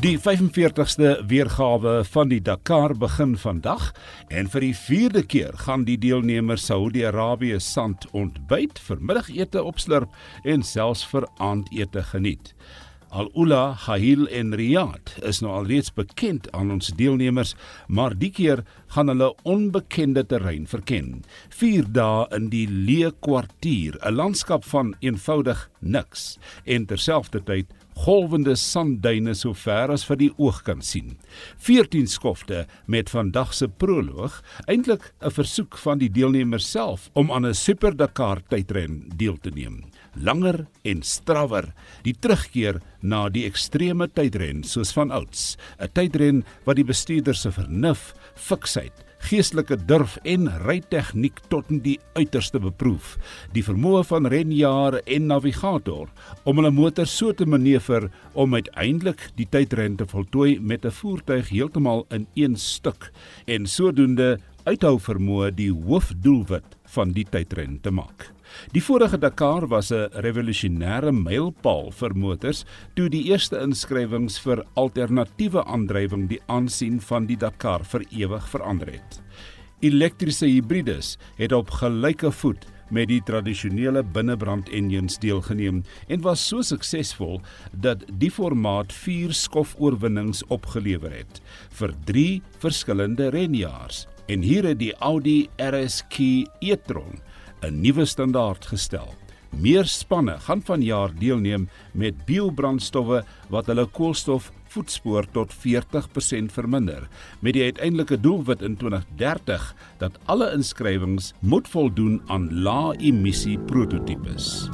Die 45ste weergawe van die Dakar begin vandag en vir die 4de keer gaan die deelnemers Saudi-Arabië sand ontbyt, vermiddagete opslurp en selfs vir aandete geniet. Al-Ula, Hahil en Riyadh is nou alreeds bekend aan ons deelnemers, maar die keer gaan hulle onbekende terrein verken. 4 dae in die Leë Kwartier, 'n landskap van eenvoudig niks en terselfdertyd golwende sandduine so ver as vir die oog kan sien. 14 skofte met vandag se proloog, eintlik 'n versoek van die deelnemers self om aan 'n Super Dakar tydren deel te neem. Langer en strawwer, die terugkeer na die ekstreme tydren soos van ouds, 'n tydren wat die bestuurder se vernuf, fiksheid geestelike durf en rytegniek tot in die uiterste beproef. Die vermoë van renjaer en navigator om hulle motor so te manoeuvreer om uiteindelik die tydren te voltooi met 'n voertuig heeltemal in een stuk en sodoende uithou vermoë die hoofdoelwit van die tydren te maak. Die vorige Dakar was 'n revolusionêre mylpaal vir motors toe die eerste inskrywings vir alternatiewe aandrywing die aansien van die Dakar vir ewig verander het. Elektriese hibrides het op gelyke voet met die tradisionele binnebrand engines deelgeneem en was so suksesvol dat die formaat 4 skofoorwinnings opgelewer het vir 3 verskillende renjaars. En hier het die Audi RSQ e-tron 'n nuwe standaard gestel. Meer spanne gaan vanjaar deelneem met biobrandstowwe wat hulle koolstofvoetspoor tot 40% verminder, met die uiteindelike doelwit in 2030 dat alle inskrywings moet voldoen aan lae-emissie prototipes.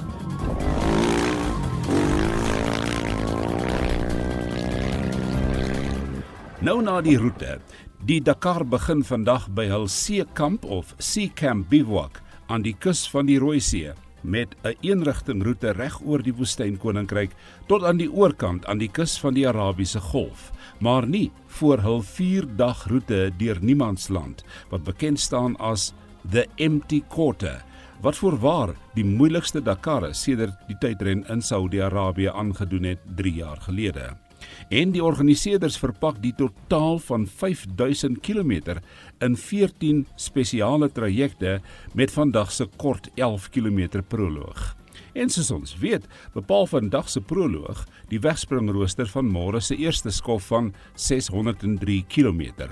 Nou na die roete. Die Dakar begin vandag by hul seekamp of Sea Camp Bivouac aan die kus van die Rooi See met 'n een eenrigtingroete reg oor die woestynkoninkryk tot aan die oorkant aan die kus van die Arabiese Golf, maar nie voor hul 4-dag roete deur Niemandsland wat bekend staan as the Empty Quarter wat voorwaar die moeilikste Dakar sedert die tydren in Saudi-Arabië aangedoen het 3 jaar gelede en die organiseerders verpak die totaal van 5000 km in 14 spesiale trajecte met vandag se kort 11 km proloog. En soos ons weet, bepaal vandag se proloog die wegspringrooster van môre se eerste skof van 603 km.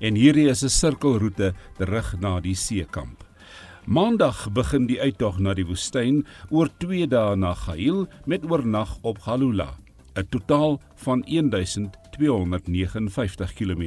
En hierdie is 'n sirkelroete terug na die seekamp. Maandag begin die uittog na die woestyn oor 2 dae na Gail met oornag op Galula. 'n totaal van 1259 km.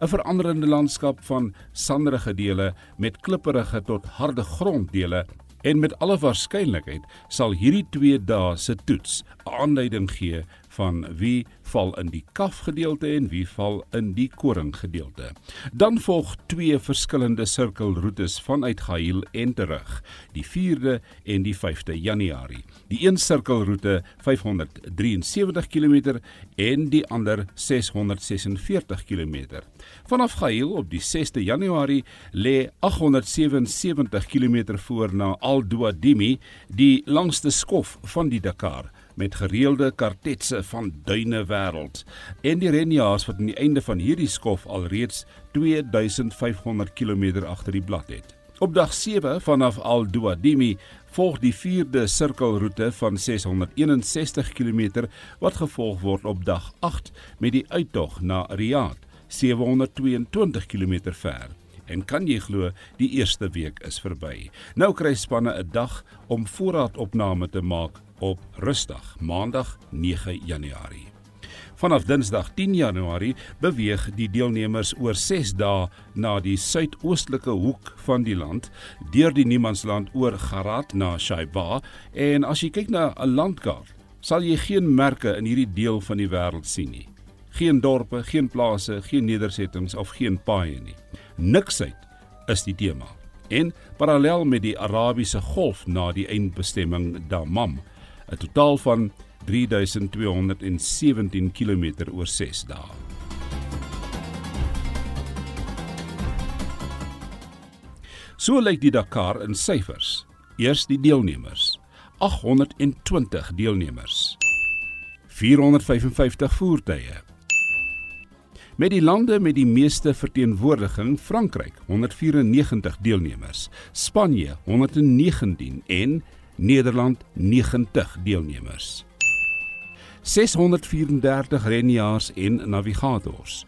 'n Veranderende landskap van sanderige dele met klipperige tot harde gronddele en met alle waarskynlikheid sal hierdie 2 dae se toets 'n aanleiding gee van wie val in die kaf gedeelte en wie val in die koring gedeelte. Dan volg twee verskillende sirkelroetes vanuit Gail en terug, die 4de en die 5de Januarie. Die een sirkelroete 573 km en die ander 646 km. Vanaf Gail op die 6de Januarie lê 877 km voor na Al Duadimi, die langste skof van die Dakar met gereelde kartetse van duine wêreld en die renjaars wat aan die einde van hierdie skof alreeds 2500 km agter die blad het. Op dag 7 vanaf Al Duadimi volg die 4de sirkelroete van 661 km wat gevolg word op dag 8 met die uittog na Riyadh 722 km ver. En kan jy glo, die eerste week is verby. Nou kry spanne 'n dag om voorraadopname te maak op Rusdag, Maandag 9 Januarie. Vanaf Dinsdag 10 Januarie beweeg die deelnemers oor 6 dae na die suidoostelike hoek van die land, deur die Niemandsland oor Garat na Shaiba en as jy kyk na 'n landkaart, sal jy geen merke in hierdie deel van die wêreld sien nie. Geen dorpe, geen plase, geen nedersettings of geen paaie nie. Niksheid is die tema. En parallel met die Arabiese Golf na die eindbestemming Dammam 'n totaal van 3217 km oor 6 dae. So lyk die Dakar in syfers. Eers die deelnemers. 820 deelnemers. 455 voertuie. Met die lande met die meeste verteenwoordiging, Frankryk 194 deelnemers, Spanje 119 en Nederland 90 deelnemers. 634 renjaars en navigators.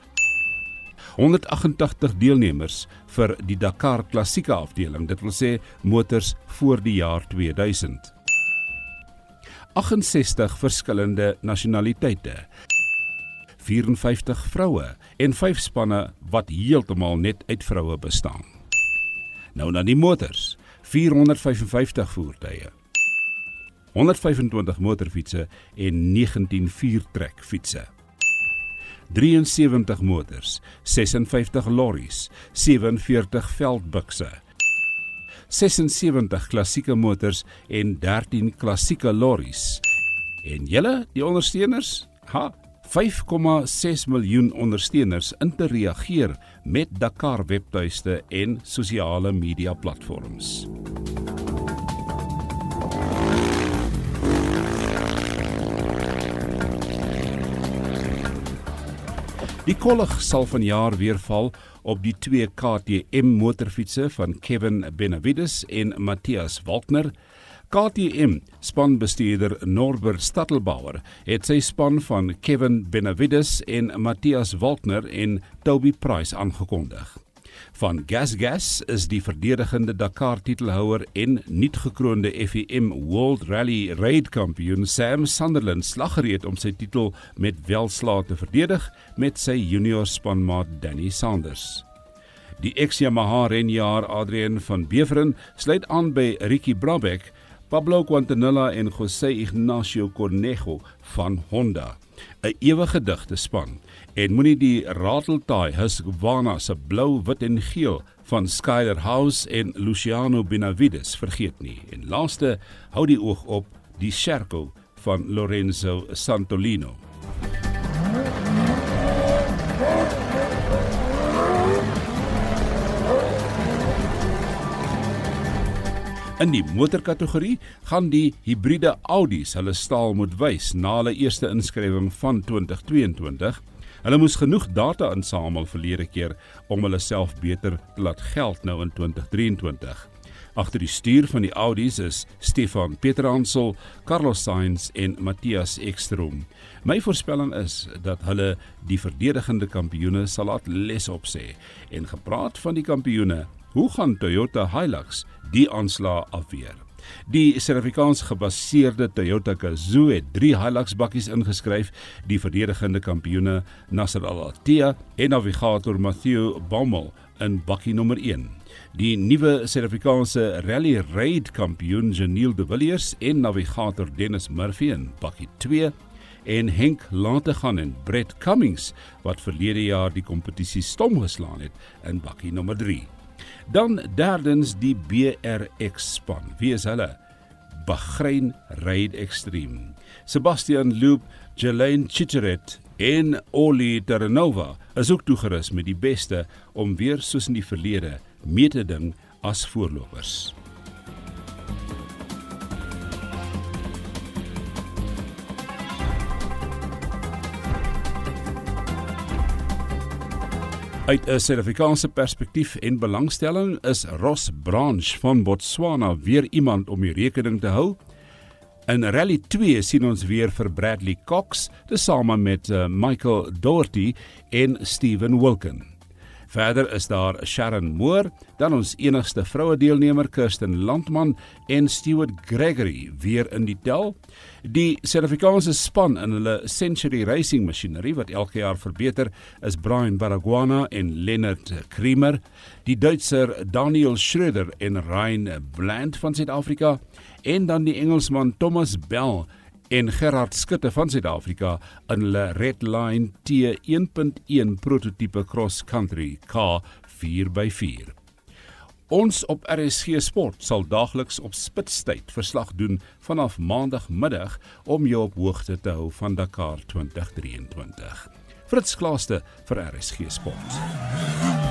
188 deelnemers vir die Dakar klassieke afdeling, dit wil sê motors voor die jaar 2000. 68 verskillende nasionaliteite. 54 vroue en 5 spanne wat heeltemal net uit vroue bestaan. Nou na die motors. 455 voertuie. 125 motorfietsse en 19 viertrekfietsse. 73 motors, 56 lorries, 47 veldbukse. 76 klassieke motors en 13 klassieke lorries. En julle, die ondersteuners? Ha, 5,6 miljoen ondersteuners in te reageer met Dakar webtuiste en sosiale media platforms. Die kollig sal vanjaar weer val op die twee KTM motorfietsse van Kevin Benavides en Matthias Waltner. KTM spanbestuurder Norbert Stadtelbauer het sy span van Kevin Benavides en Matthias Waltner en Toby Price aangekondig. Van Gas Gas is die verdedigende Dakar titelhouer en nuut gekroonde FIM World Rally Raid kampioen Sam Sunderland slaggereed om sy titel met welslae te verdedig met sy junior spanmaat Danny Sanders. Die ex-Yamaha renjaer Adrian van Beveren sluit aan by Ricky Brabeck, Pablo Quintanilla en José Ignacio Cornejo van Honda. 'n ewige digte span en moenie die Rateltaai Husqvarna se blou, wit en geel van Skyler House en Luciano Benavides vergeet nie. En laaste, hou die oog op die Sherco van Lorenzo Santolino. In die motorkategorie gaan die hibriede Audi's hulle staal moet wys na hulle eerste inskrywing van 2022. Hulle moes genoeg data insamel verlede keer om hulle self beter te laat geld nou in 2023. Agter die stuur van die Audi's is Stefan Petransel, Carlos Sainz en Matthias Ekstrom. My voorspelling is dat hulle die verdedigende kampioene sal laat les opsê en gepraat van die kampioene Hoe gaan Toyota Hilux die aanslag afweer? Die Suid-Afrikaans gebaseerde Toyota Gazoo het 3 Hilux bakkies ingeskryf, die verdedigende kampioene Nasser Al-Attiyah en navigator Matthew Bommel in bakkie nommer 1. Die nuwe Suid-Afrikaanse Rally Raid kampioen Janiel De Villiers en navigator Dennis Murphy in bakkie 2 en Henk Lategan en Brett Cummings wat verlede jaar die kompetisie stom geslaan het in bakkie nommer 3. Dan derdens die BRX span. Wie is hulle? Bahrein Ride Extreme. Sebastian Loop, Jelaine Chicheret en Oli Terranova is ook toegerus met die beste om weer soos in die verlede mee te ding as voorlopers. Uit 'n Suid-Afrikaanse perspektief en belangstelling is Ross Branch van Botswana weer iemand om die rekening te hou. In Rally 2 sien ons weer vir Bradley Cox, tesame met uh, Michael Doherty en Steven Wilken. Verder is daar Sharon Moore, dan ons enigste vroue deelnemer Kirsten Landman en Stewart Gregory weer in die tel. Die Suid-Afrikaanse span in hulle Century Racing masjinerie wat elke jaar verbeter, is Brian Baragwana en Leonard Kremer, die Duitser Daniel Schröder en Ryan Bland van Suid-Afrika en dan die Engelsman Thomas Bell en Gerard Skutte van Suid-Afrika in hulle Redline T1.1 prototipe cross country K 4x4. Ons op RSG Sport sal daagliks op spitstyd verslag doen vanaf maandagmiddag om jou op hoogte te hou van Dakar 2023. Fritz Klaaste vir RSG Sport.